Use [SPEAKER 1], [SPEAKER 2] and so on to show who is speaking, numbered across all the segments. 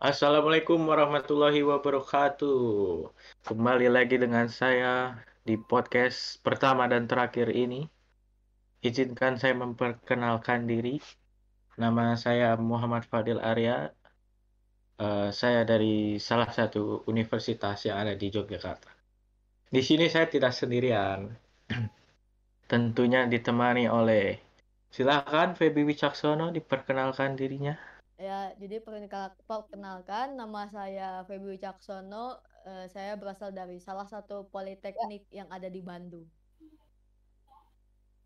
[SPEAKER 1] Assalamualaikum warahmatullahi wabarakatuh. Kembali lagi dengan saya di podcast pertama dan terakhir ini. Izinkan saya memperkenalkan diri. Nama saya Muhammad Fadil Arya. Uh, saya dari salah satu universitas yang ada di Yogyakarta. Di sini saya tidak sendirian. Tentunya ditemani oleh Silakan Feby Wicaksono diperkenalkan dirinya.
[SPEAKER 2] Ya, jadi perkenalkan nama saya Feby Wicaksono. Uh, saya berasal dari salah satu politeknik yang ada di Bandung.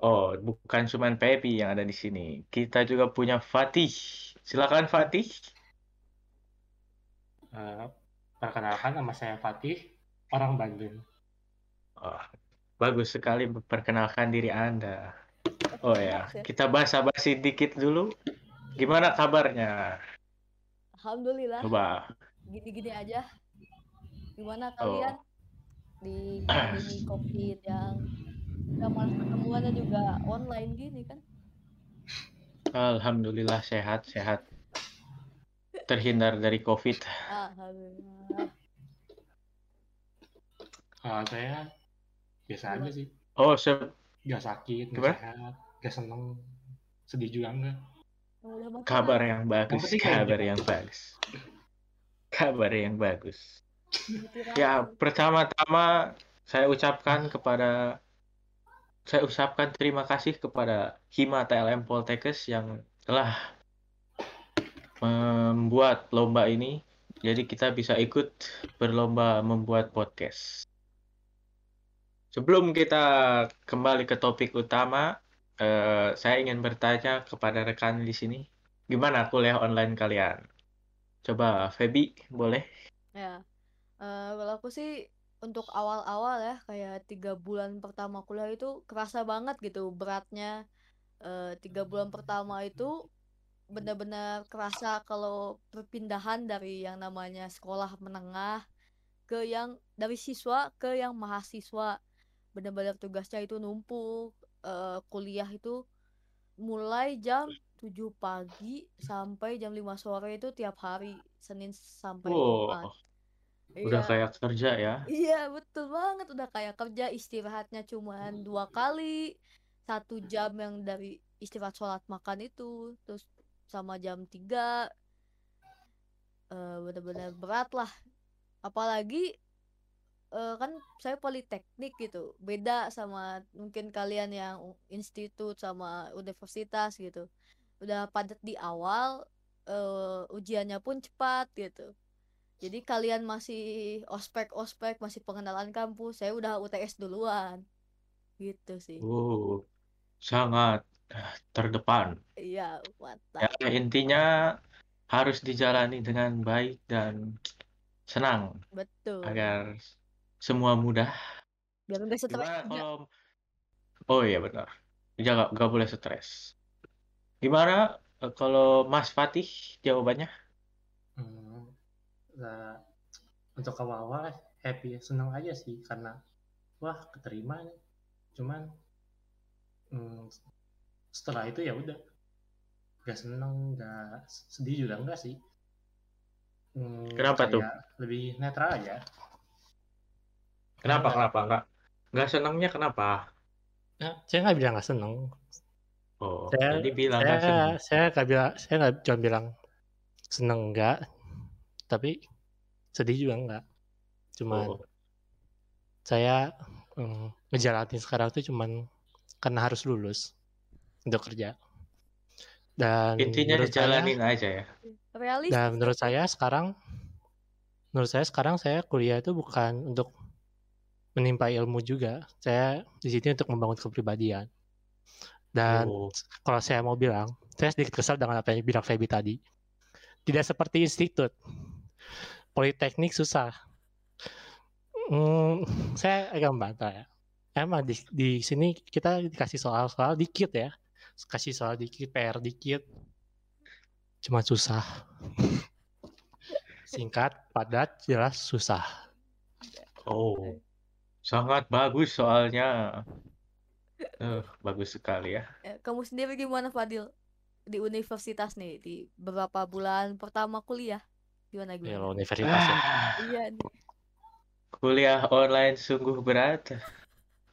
[SPEAKER 1] Oh, bukan cuma Feby yang ada di sini. Kita juga punya Fatih. Silakan Fatih.
[SPEAKER 3] Uh, perkenalkan nama saya Fatih, orang Bandung.
[SPEAKER 1] Oh, bagus sekali memperkenalkan diri Anda. Oh ya, kita basa-basi dikit dulu. Gimana kabarnya?
[SPEAKER 2] Alhamdulillah.
[SPEAKER 1] Coba.
[SPEAKER 2] Gini-gini aja. Gimana kalian oh. di pandemi COVID yang zaman ketemuannya juga online gini kan?
[SPEAKER 1] Alhamdulillah sehat sehat. Terhindar dari COVID.
[SPEAKER 2] Alhamdulillah.
[SPEAKER 3] Kalau saya biasa aja sih.
[SPEAKER 1] Oh, se
[SPEAKER 3] gak sakit, gak sehat, gak seneng, sedih juga enggak.
[SPEAKER 1] Kabar yang bagus, kabar yang bagus. Kabar yang bagus. Ya, pertama-tama saya ucapkan kepada saya ucapkan terima kasih kepada Hima TLM Poltekes yang telah membuat lomba ini. Jadi kita bisa ikut berlomba membuat podcast. Sebelum kita kembali ke topik utama, uh, saya ingin bertanya kepada rekan di sini, gimana kuliah online kalian? Coba Feby, boleh?
[SPEAKER 2] Ya, uh, kalau aku sih untuk awal-awal ya, kayak tiga bulan pertama kuliah itu kerasa banget gitu beratnya. Uh, tiga bulan pertama itu benar-benar kerasa kalau perpindahan dari yang namanya sekolah menengah ke yang dari siswa ke yang mahasiswa benar-benar tugasnya itu numpuk uh, kuliah itu mulai jam 7 pagi sampai jam 5 sore itu tiap hari Senin sampai
[SPEAKER 1] Jumat. udah iya. kayak kerja ya?
[SPEAKER 2] Iya betul banget udah kayak kerja istirahatnya cuma dua kali satu jam yang dari istirahat sholat makan itu terus sama jam 3 uh, eh, benar-benar berat lah apalagi uh, kan saya politeknik gitu. Beda sama mungkin kalian yang institut sama universitas gitu. Udah padat di awal uh, ujiannya pun cepat gitu. Jadi kalian masih ospek ospek masih pengenalan kampus saya udah UTS duluan. Gitu sih.
[SPEAKER 1] Uh sangat eh, terdepan.
[SPEAKER 2] Iya mantap.
[SPEAKER 1] Ya intinya harus dijalani dengan baik dan senang
[SPEAKER 2] betul.
[SPEAKER 1] agar semua mudah.
[SPEAKER 2] Biar nggak stres
[SPEAKER 1] kalau Oh iya benar. Jangan nggak boleh stres. Gimana eh, kalau Mas Fatih jawabannya?
[SPEAKER 3] Hmm, nah, untuk awal-awal happy senang aja sih karena wah keterima nih. Cuman hmm, setelah itu ya udah gak seneng gak sedih juga enggak sih
[SPEAKER 1] hmm, kenapa tuh
[SPEAKER 3] lebih netral aja
[SPEAKER 1] Kenapa kenapa nggak nggak senangnya kenapa?
[SPEAKER 3] Ya, saya nggak bilang nggak seneng.
[SPEAKER 1] Oh,
[SPEAKER 3] saya,
[SPEAKER 1] jadi bilang
[SPEAKER 3] saya, seneng. Saya nggak bilang, saya nggak cuma bilang seneng enggak, tapi sedih juga enggak. Cuman oh. saya um, ngejalanin sekarang tuh cuman karena harus lulus untuk kerja. Dan
[SPEAKER 1] intinya dijalanin saya, aja ya.
[SPEAKER 3] Realistis. Dan menurut saya sekarang, menurut saya sekarang saya kuliah itu bukan untuk menimpa ilmu juga. Saya di sini untuk membangun kepribadian. Dan oh. kalau saya mau bilang, saya sedikit kesal dengan apa yang bilang Feby tadi. Tidak seperti institut. Politeknik susah. Hmm, saya agak membantah ya. Emang di, di sini kita dikasih soal-soal dikit ya. Kasih soal dikit, PR dikit. Cuma susah. Singkat, padat, jelas, susah.
[SPEAKER 1] Oh. Sangat bagus soalnya. Uh, bagus sekali ya.
[SPEAKER 2] ya. Kamu sendiri gimana Fadil? Di universitas nih, di beberapa bulan pertama kuliah. Gimana
[SPEAKER 3] Ya
[SPEAKER 2] gimana?
[SPEAKER 3] lo universitas ya.
[SPEAKER 1] Ah,
[SPEAKER 2] Iya nih.
[SPEAKER 1] kuliah online sungguh berat.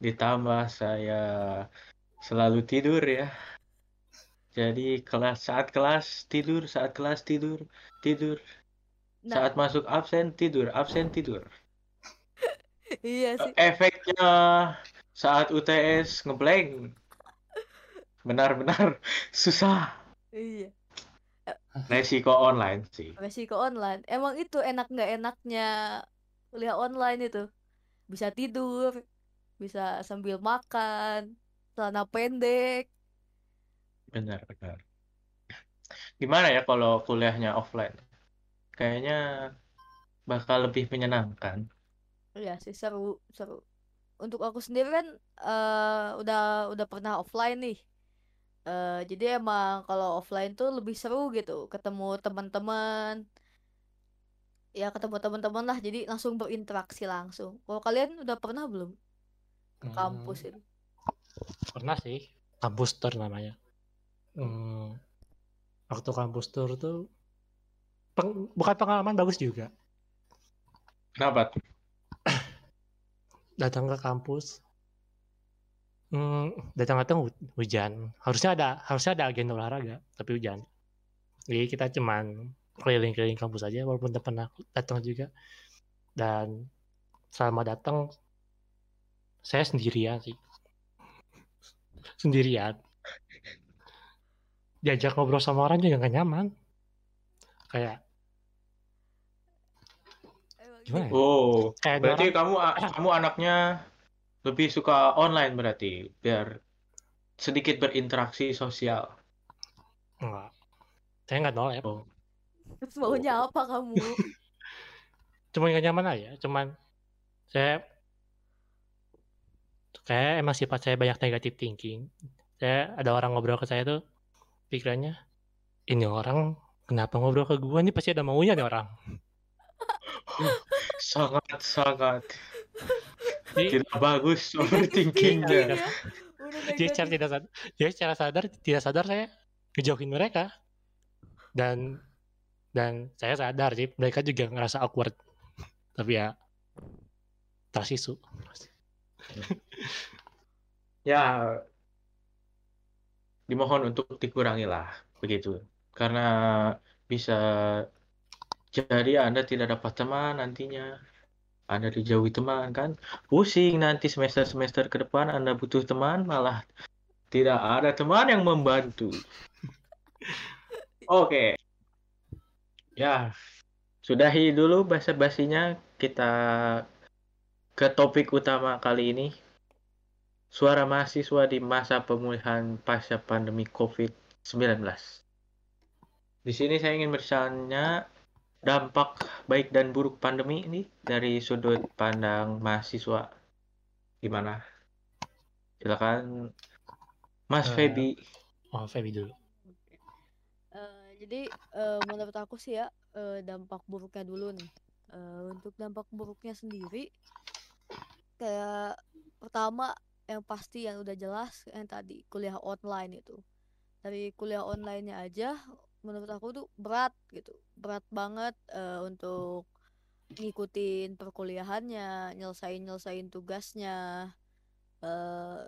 [SPEAKER 1] Ditambah saya selalu tidur ya. Jadi kelas saat kelas tidur, saat kelas tidur, tidur.
[SPEAKER 2] Nah,
[SPEAKER 1] Saat masuk absen tidur, absen tidur.
[SPEAKER 2] Iya sih.
[SPEAKER 1] Efeknya saat UTS ngeblank. Benar-benar susah.
[SPEAKER 2] Iya.
[SPEAKER 1] Resiko online sih.
[SPEAKER 2] Resiko online. Emang itu enak nggak enaknya kuliah online itu. Bisa tidur, bisa sambil makan, celana pendek.
[SPEAKER 1] Benar-benar. Gimana ya kalau kuliahnya offline? Kayaknya bakal lebih menyenangkan.
[SPEAKER 2] Iya sih seru, seru. Untuk aku sendiri kan eh, udah udah pernah offline nih. Eh, jadi emang kalau offline tuh lebih seru gitu, ketemu teman-teman. Ya ketemu teman-teman lah, jadi langsung berinteraksi langsung. Kalau kalian udah pernah belum ke kampus
[SPEAKER 3] Hmm,
[SPEAKER 2] itu?
[SPEAKER 3] pernah sih. Kampus tour namanya. Hmm, waktu kampus tour tuh peng- bukan pengalaman bagus juga.
[SPEAKER 1] Kenapa?
[SPEAKER 3] Datang ke kampus, hmm, datang-datang hu- hujan. Harusnya ada harusnya ada agenda olahraga, tapi hujan. Jadi kita cuman keliling-keliling kampus aja, walaupun udah pernah datang juga. Dan selama datang saya sendirian sih, sendirian. Diajak ngobrol sama orang juga gak nyaman. Kayak gimana ya?
[SPEAKER 1] Oh,
[SPEAKER 3] Kayak
[SPEAKER 1] berarti
[SPEAKER 3] orang
[SPEAKER 1] kamu kamu anaknya lebih suka online berarti, biar sedikit berinteraksi sosial.
[SPEAKER 3] enggak. Saya nggak nolep.
[SPEAKER 1] Oh,
[SPEAKER 2] Terus maunya apa kamu?
[SPEAKER 3] Cuma gak nyaman aja. Cuman saya kayak emang sifat saya banyak negatif thinking. Saya ada orang ngobrol ke saya tuh pikirannya ini orang kenapa ngobrol ke gua nih pasti ada maunya nih orang.
[SPEAKER 1] Sangat sangat. Tidak bagus overthinkingnya.
[SPEAKER 2] ya,
[SPEAKER 3] jadi. secara tidak sadar, jadi secara sadar tidak sadar saya ngejauhin mereka. Dan dan saya sadar sih mereka juga ngerasa awkward. Tapi ya tersisu
[SPEAKER 1] Ya, dimohon untuk dikurangi lah begitu, karena bisa jadi Anda tidak dapat teman nantinya. Anda dijauhi teman kan, pusing nanti semester-semester ke depan Anda butuh teman malah tidak ada teman yang membantu. Oke, ya sudahi dulu basa-basinya kita ke topik utama kali ini. Suara mahasiswa di masa pemulihan pasca pandemi COVID-19. Di sini saya ingin bertanya dampak baik dan buruk pandemi ini dari sudut pandang mahasiswa. Gimana? Silakan Mas
[SPEAKER 3] Eh,
[SPEAKER 1] Feby.
[SPEAKER 3] oh Feby dulu
[SPEAKER 2] Eh, jadi eh, menurut aku sih ya eh, dampak buruknya dulu nih. Eh, untuk dampak buruknya sendiri kayak pertama yang pasti yang udah jelas yang tadi kuliah online itu. Dari kuliah online-nya aja menurut aku tuh berat gitu. Berat banget eh, untuk ngikutin perkuliahannya, nyelesain-nyelesain tugasnya. eh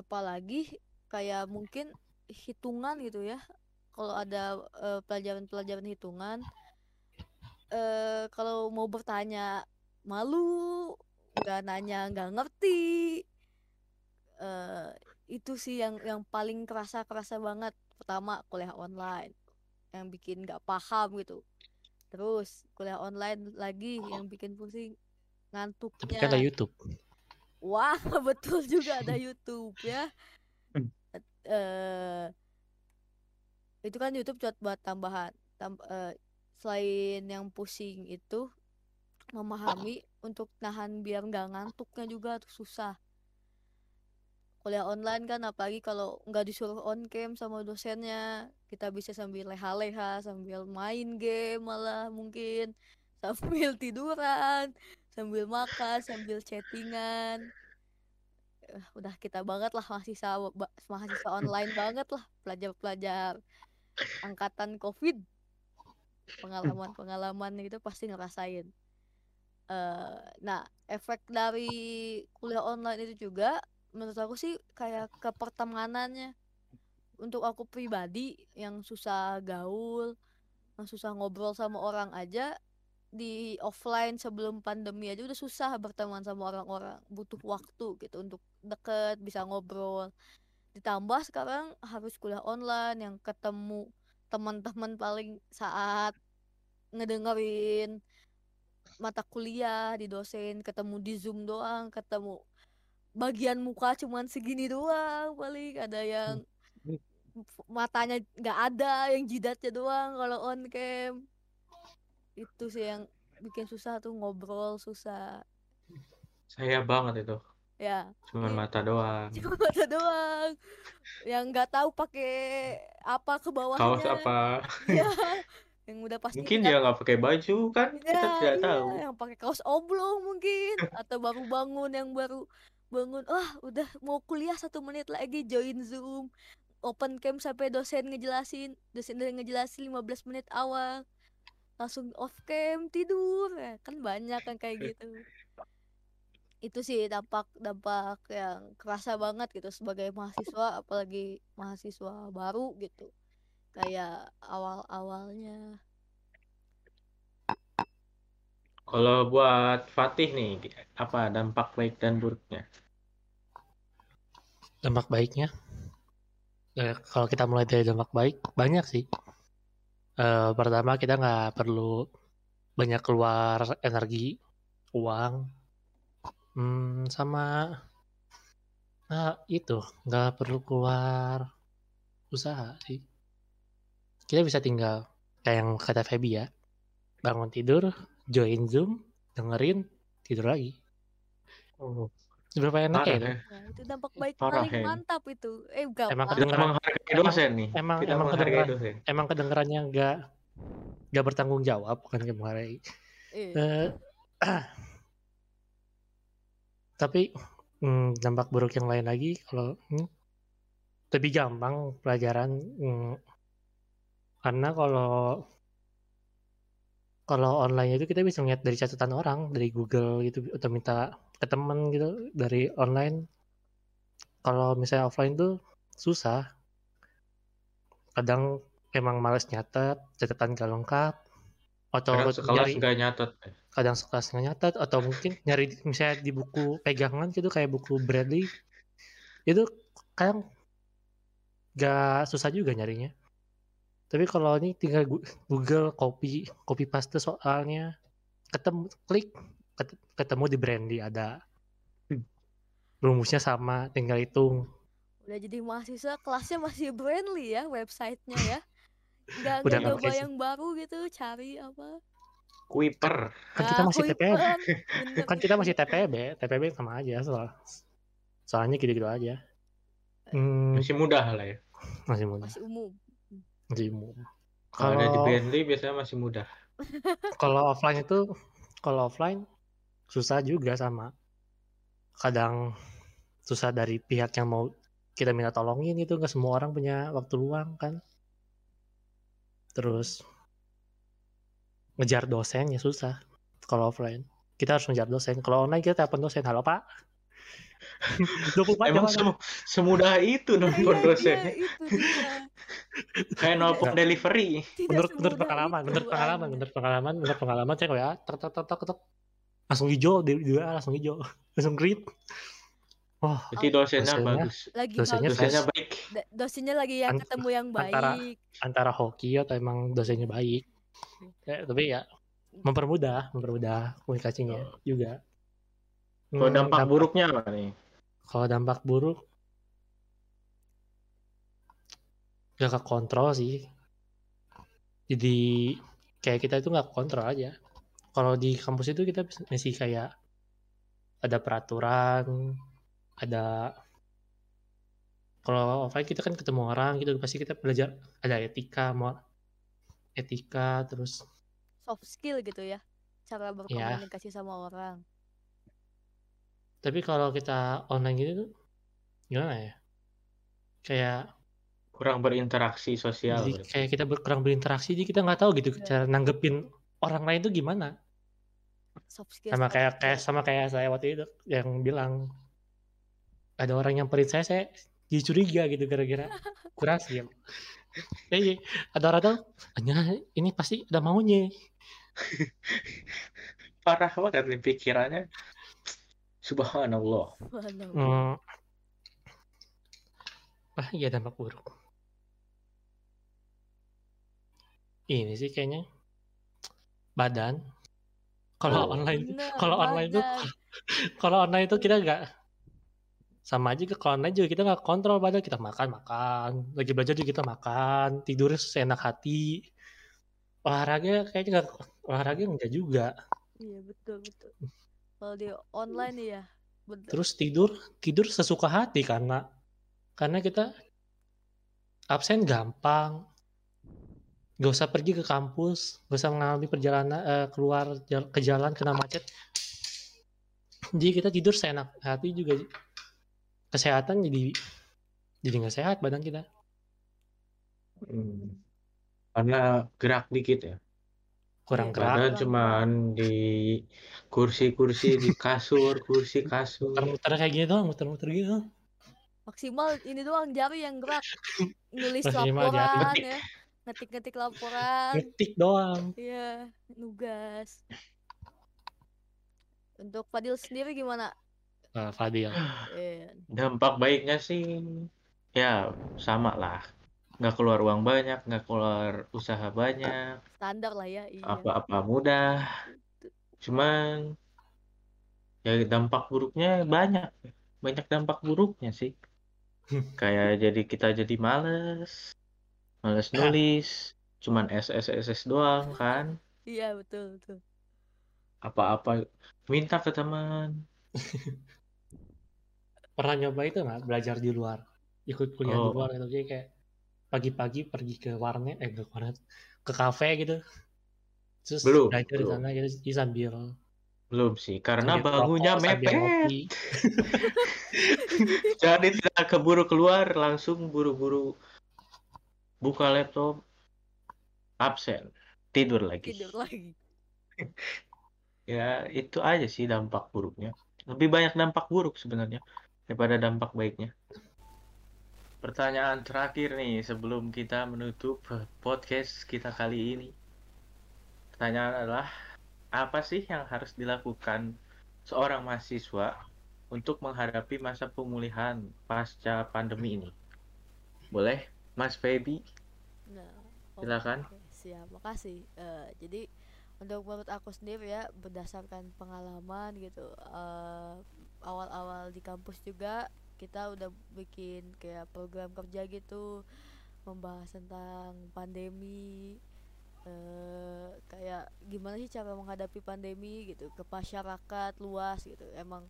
[SPEAKER 2] apalagi kayak mungkin hitungan gitu ya. Kalau ada eh, pelajaran-pelajaran hitungan eh kalau mau bertanya malu, nggak nanya nggak ngerti. eh itu sih yang yang paling kerasa kerasa banget. Pertama kuliah online yang bikin nggak paham gitu. Terus kuliah online lagi yang bikin pusing
[SPEAKER 3] tapi kan ada
[SPEAKER 2] ngantuknya.
[SPEAKER 3] YouTube
[SPEAKER 2] Wah, betul juga ada YouTube ya. Eh itu kan YouTube buat buat tambahan. Tam- eh, selain yang pusing itu memahami untuk nahan biar nggak ngantuknya juga tuh susah. Kuliah online kan apalagi kalau nggak disuruh on cam sama dosennya, kita bisa sambil leha-leha, sambil main game malah mungkin sambil tiduran, sambil makan, sambil chattingan. Eh, udah kita banget lah mahasiswa mahasiswa online banget lah pelajar-pelajar angkatan COVID. pengalaman-pengalaman gitu pasti ngerasain eh nah efek dari kuliah online itu juga menurut aku sih kayak ke pertemanannya untuk aku pribadi yang susah gaul yang susah ngobrol sama orang aja di offline sebelum pandemi aja udah susah berteman sama orang-orang. Butuh waktu gitu untuk deket bisa ngobrol. Ditambah sekarang harus kuliah online yang ketemu teman-teman paling saat ngedengerin mata kuliah di dosen ketemu di zoom doang ketemu bagian muka cuman segini doang paling ada yang matanya nggak ada yang jidatnya doang kalau on cam itu sih yang bikin susah tuh ngobrol susah
[SPEAKER 1] Saya banget itu.
[SPEAKER 2] ya
[SPEAKER 1] Cuman
[SPEAKER 2] Iya.
[SPEAKER 1] mata doang.
[SPEAKER 2] cuma mata doang yang nggak tahu pakai apa ke bawahnya
[SPEAKER 1] Kaos apa?
[SPEAKER 2] ya yang udah pasti
[SPEAKER 1] Mungkin
[SPEAKER 2] kita
[SPEAKER 1] dia nggak pakai baju kan? Kita
[SPEAKER 2] ya
[SPEAKER 1] tidak
[SPEAKER 2] iya
[SPEAKER 1] tahu.
[SPEAKER 2] yang pakai kaos oblong mungkin atau baru bangun yang baru bangun ah udah mau kuliah satu menit lagi join zoom. Open cam sampai dosen ngejelasin dosen udah ngejelasin 15 menit awal. Langsung off cam tidur. Ya, kan banyak kan kayak gitu. Itu sih dampak dampak yang kerasa banget gitu sebagai mahasiswa apalagi mahasiswa baru gitu. Kayak awal awalnya
[SPEAKER 1] Kalau buat Fatih nih, apa dampak baik dan buruknya?
[SPEAKER 3] dampak baiknya? Eh, kalau kita mulai dari dampak baik banyak sih. Eh, pertama kita nggak perlu banyak keluar energi uang hmm, sama nah itu nggak perlu keluar usaha sih. Kita bisa tinggal kayak yang kata Feby ya bangun tidur join zoom dengerin tidur lagi
[SPEAKER 1] Oh,
[SPEAKER 3] berapa enak ya
[SPEAKER 1] parah
[SPEAKER 3] itu
[SPEAKER 1] ya.
[SPEAKER 2] Nah, itu dampak baik
[SPEAKER 1] Parah
[SPEAKER 2] paling
[SPEAKER 1] ya.
[SPEAKER 2] mantap itu. Eh, enggak
[SPEAKER 3] Emang kedengeran
[SPEAKER 1] menghargai dosen nih.
[SPEAKER 3] emang
[SPEAKER 1] Tidak
[SPEAKER 3] emang
[SPEAKER 1] menghargai
[SPEAKER 3] kedengeran
[SPEAKER 1] dosen.
[SPEAKER 3] emang kedengerannya nggak nggak bertanggung jawab bukan menghargai
[SPEAKER 2] Iya.
[SPEAKER 3] Eh, tapi hmm, dampak buruk yang lain lagi kalau hmm, lebih gampang pelajaran hmm, karena kalau kalau online itu kita bisa lihat dari catatan orang dari Google gitu atau minta ke teman gitu dari online. Kalau misalnya offline tuh susah. Kadang emang males nyatet catatan gak lengkap atau
[SPEAKER 1] Kadang sekelas
[SPEAKER 3] nyari
[SPEAKER 1] nyatet.
[SPEAKER 3] kadang sekelas nggak nyatet atau mungkin nyari misalnya di buku pegangan gitu kayak buku Bradley. Itu kadang gak susah juga nyarinya tapi kalau ini tinggal Google copy copy paste soalnya ketemu klik ket- ketemu di Brandy ada rumusnya sama tinggal hitung
[SPEAKER 2] Udah jadi mahasiswa kelasnya masih Brandly ya websitenya ya.
[SPEAKER 3] Udah nggak
[SPEAKER 2] coba
[SPEAKER 3] pakai sih.
[SPEAKER 2] yang baru gitu cari apa.
[SPEAKER 1] Kuiper.
[SPEAKER 3] kan kita
[SPEAKER 2] Ah,
[SPEAKER 3] masih TPB
[SPEAKER 2] Kuiper. Bener.
[SPEAKER 3] kan kita masih TPB TPB sama aja soal soalnya gitu-gitu aja hmm,
[SPEAKER 1] Masih mudah lah ya.
[SPEAKER 3] masih mudah
[SPEAKER 2] Masih umum.
[SPEAKER 3] Umum
[SPEAKER 1] Kalau ada di Bentley biasanya masih mudah.
[SPEAKER 3] kalau offline itu kalau offline susah juga sama. Kadang susah dari pihak yang mau kita minta tolongin itu nggak semua orang punya waktu luang kan. Terus ngejar dosen ya susah kalau offline. Kita harus ngejar dosen. Kalau online kita telepon dosen halo pak 24 jam
[SPEAKER 1] Emang semu- semudah itu
[SPEAKER 2] Iya, iya,
[SPEAKER 1] dosen.
[SPEAKER 2] itu dia.
[SPEAKER 1] Kayak nelfon delivery.
[SPEAKER 3] Menurut menurut pengalaman menurut pengalaman menurut pengalaman menurut pengalaman saya ya tek tek tek tek tek langsung hijau di di WA langsung hijau langsung green wah
[SPEAKER 1] Jadi dosennya
[SPEAKER 3] Dosennya-
[SPEAKER 1] bagus.
[SPEAKER 2] Lagi
[SPEAKER 3] dosennya
[SPEAKER 2] bagus.
[SPEAKER 1] Dosennya baik.
[SPEAKER 2] Dosennya lagi yang
[SPEAKER 3] An-
[SPEAKER 2] ketemu yang
[SPEAKER 3] antara-
[SPEAKER 2] baik.
[SPEAKER 3] antara hoki atau emang dosennya baik Ya, tapi ya mempermudah mempermudah komunikasinya juga
[SPEAKER 1] Kalau
[SPEAKER 3] Hmm,
[SPEAKER 1] dampak buruknya apa nih?
[SPEAKER 3] kalau dampak buruk gak ke kontrol sih jadi kayak kita itu nggak kontrol aja kalau di kampus itu kita masih kayak ada peraturan ada kalau offline kita kan ketemu orang gitu pasti kita belajar ada etika mau etika terus
[SPEAKER 2] Soft skill gitu ya. Cara
[SPEAKER 3] Iya.
[SPEAKER 2] berkomunikasi sama orang.
[SPEAKER 3] Tapi kalau kita online gitu tuh gimana ya kayak
[SPEAKER 1] kurang berinteraksi sosial
[SPEAKER 3] Jadi kayak kita ber- kurang berinteraksi, jadi kita nggak tahu gitu
[SPEAKER 2] Iya.
[SPEAKER 3] cara nanggepin orang lain tuh gimana. Sama kayak kayak sama kayak saya waktu itu yang bilang ada orang yang perit saya, saya jadi curiga gitu gara-gara kurang skill. Jadi ada orang tuh, "Anya, ini pasti ada maunya.
[SPEAKER 1] Parah banget nih pikirannya. Subhanallah.
[SPEAKER 2] Waduh.
[SPEAKER 3] Hmm. Ah, iya dampak buruk. Ini sih kayaknya badan. Kalau
[SPEAKER 1] Oh.
[SPEAKER 3] online, kalau online tuh, kalau online tuh kita nggak sama aja ke kalau online juga kita nggak kontrol badan kita makan makan lagi belajar juga kita makan tidur seenak hati olahraga kayaknya nggak olahraga enggak juga
[SPEAKER 2] Iya betul betul. Kalau di online nih ya, bener.
[SPEAKER 3] terus tidur tidur sesuka hati karena karena kita absen gampang nggak usah pergi ke kampus nggak usah mengalami perjalanan eh, keluar jal- ke jalan kena macet jadi kita tidur seenak hati juga kesehatan jadi jadi nggak sehat badan kita
[SPEAKER 1] Hmm. Karena gerak dikit ya.
[SPEAKER 3] Kurang
[SPEAKER 2] Iya.
[SPEAKER 3] gerak
[SPEAKER 1] Badan
[SPEAKER 2] Kurang
[SPEAKER 1] cuman di kursi-kursi, di kasur, kursi kasur.
[SPEAKER 3] muter-muter kayak gitu doang muter-muter gitu
[SPEAKER 2] Maksimal ini doang jari yang gerak. Nulis
[SPEAKER 3] Maksimal jari.
[SPEAKER 2] laporan ya. Ngetik-ngetik laporan.
[SPEAKER 3] ngetik doang
[SPEAKER 2] Iya, nugas. Untuk Fadil sendiri gimana?
[SPEAKER 3] nah, Fadil
[SPEAKER 2] Iya.
[SPEAKER 1] Dampak baiknya sih ya sama lah. Nggak keluar uang banyak, nggak keluar usaha banyak,
[SPEAKER 2] Standar lah ya, iya.
[SPEAKER 1] apa-apa mudah. Cuman ya dampak buruknya banyak. Banyak dampak buruknya sih. Kayak jadi kita jadi males. Males nulis. Cuman SSSS doang kan.
[SPEAKER 2] Iya, betul, betul.
[SPEAKER 1] Apa-apa minta ke teman.
[SPEAKER 3] pernah nyoba itu nggak belajar di luar ikut kuliah di
[SPEAKER 1] Oh.
[SPEAKER 3] luar gitu jadi kayak pagi-pagi pergi ke warnet eh ke warnet ke kafe gitu terus
[SPEAKER 1] Belum,
[SPEAKER 3] belajar di sana gitu jadi sambil
[SPEAKER 1] Belum sih, karena
[SPEAKER 3] sambil
[SPEAKER 1] bangunnya
[SPEAKER 3] rokok,
[SPEAKER 1] mepet. Jadi tidak keburu keluar, langsung buru-buru buka laptop, absen, tidur lagi.
[SPEAKER 2] Tidur lagi.
[SPEAKER 1] Ya, itu aja sih dampak buruknya. Lebih banyak dampak buruk sebenarnya daripada dampak baiknya. Pertanyaan terakhir nih sebelum kita menutup podcast kita kali ini. Pertanyaan adalah apa sih yang harus dilakukan seorang mahasiswa untuk menghadapi masa pemulihan pasca pandemi ini? Boleh, Mas Feby?
[SPEAKER 2] Nah,
[SPEAKER 1] Silakan.
[SPEAKER 2] siap, makasih. Eh, jadi untuk menurut aku sendiri ya berdasarkan pengalaman gitu eh, awal-awal di kampus juga kita udah bikin kayak program kerja gitu membahas tentang pandemi eh kayak gimana sih cara menghadapi pandemi gitu ke masyarakat luas gitu. Emang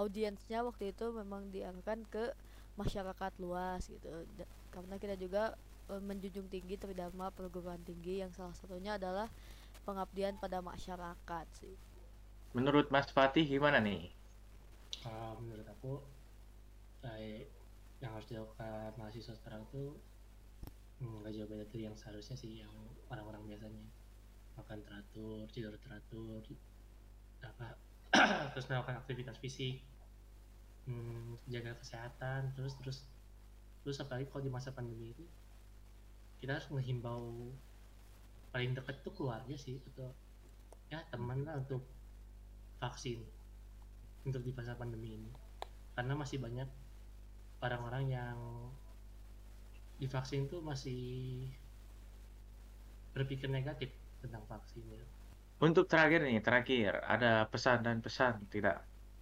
[SPEAKER 2] audiensnya waktu itu memang diarahkan ke masyarakat luas gitu. Da- karena kita juga eh, menjunjung tinggi tridharma perguruan tinggi yang salah satunya adalah pengabdian pada masyarakat sih.
[SPEAKER 1] Menurut Mas Fatih gimana nih?
[SPEAKER 3] Kalau menurut aku kayak yang harus dilakukan mahasiswa sekarang tuh hmm, nggak jauh beda dari yang seharusnya sih yang orang-orang biasanya. Makan teratur tidur teratur apa terus melakukan aktivitas fisik hmm, jaga kesehatan terus terus terus apalagi kalau di masa pandemi itu kita harus menghimbau paling dekat tuh keluarga sih atau ya teman lah untuk vaksin untuk di masa pandemi ini. Karena masih banyak orang-orang yang divaksin tuh masih berpikir negatif tentang vaksin ya.
[SPEAKER 1] Untuk terakhir nih, terakhir ada pesan dan pesan tidak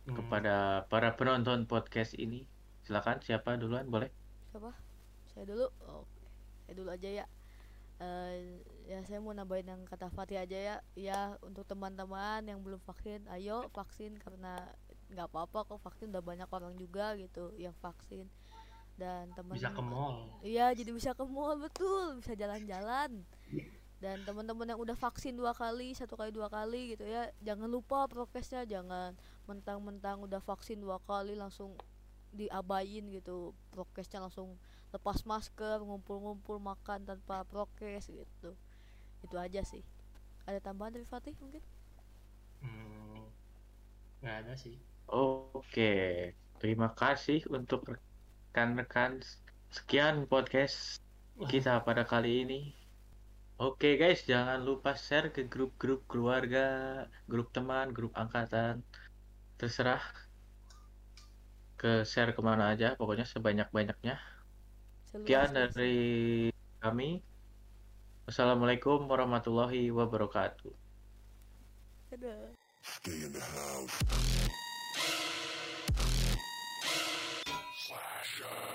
[SPEAKER 3] Hmm,
[SPEAKER 1] kepada para penonton podcast ini? Silakan siapa duluan boleh?
[SPEAKER 2] siapa saya dulu oke saya dulu aja ya Eh, ya saya mau nambahin yang kata Fatih aja ya ya untuk teman-teman yang belum vaksin ayo vaksin karena nggak apa-apa kok vaksin udah banyak orang juga gitu yang vaksin. Dan teman
[SPEAKER 3] bisa ke mall.
[SPEAKER 2] Iya, jadi bisa ke mall betul, bisa jalan-jalan. Dan teman-teman yang udah vaksin dua kali, satu kali dua kali gitu ya, jangan lupa prokesnya, jangan mentang-mentang udah vaksin dua kali langsung diabain gitu, prokesnya langsung lepas masker ngumpul-ngumpul makan tanpa prokes gitu. Itu aja sih. Ada tambahan dari Fatih mungkin?
[SPEAKER 3] Hmm, nggak ada sih.
[SPEAKER 1] Oke, terima kasih untuk rekan-rekan. Sekian podcast kita pada kali ini. Oke guys, jangan lupa share ke grup-grup keluarga, grup teman, grup angkatan. Terserah ke share ke mana aja, pokoknya sebanyak-banyaknya. Sekian dari kami. Wassalamualaikum warahmatullahi wabarakatuh.
[SPEAKER 2] Dadah.
[SPEAKER 4] Stay in the house. Slasher.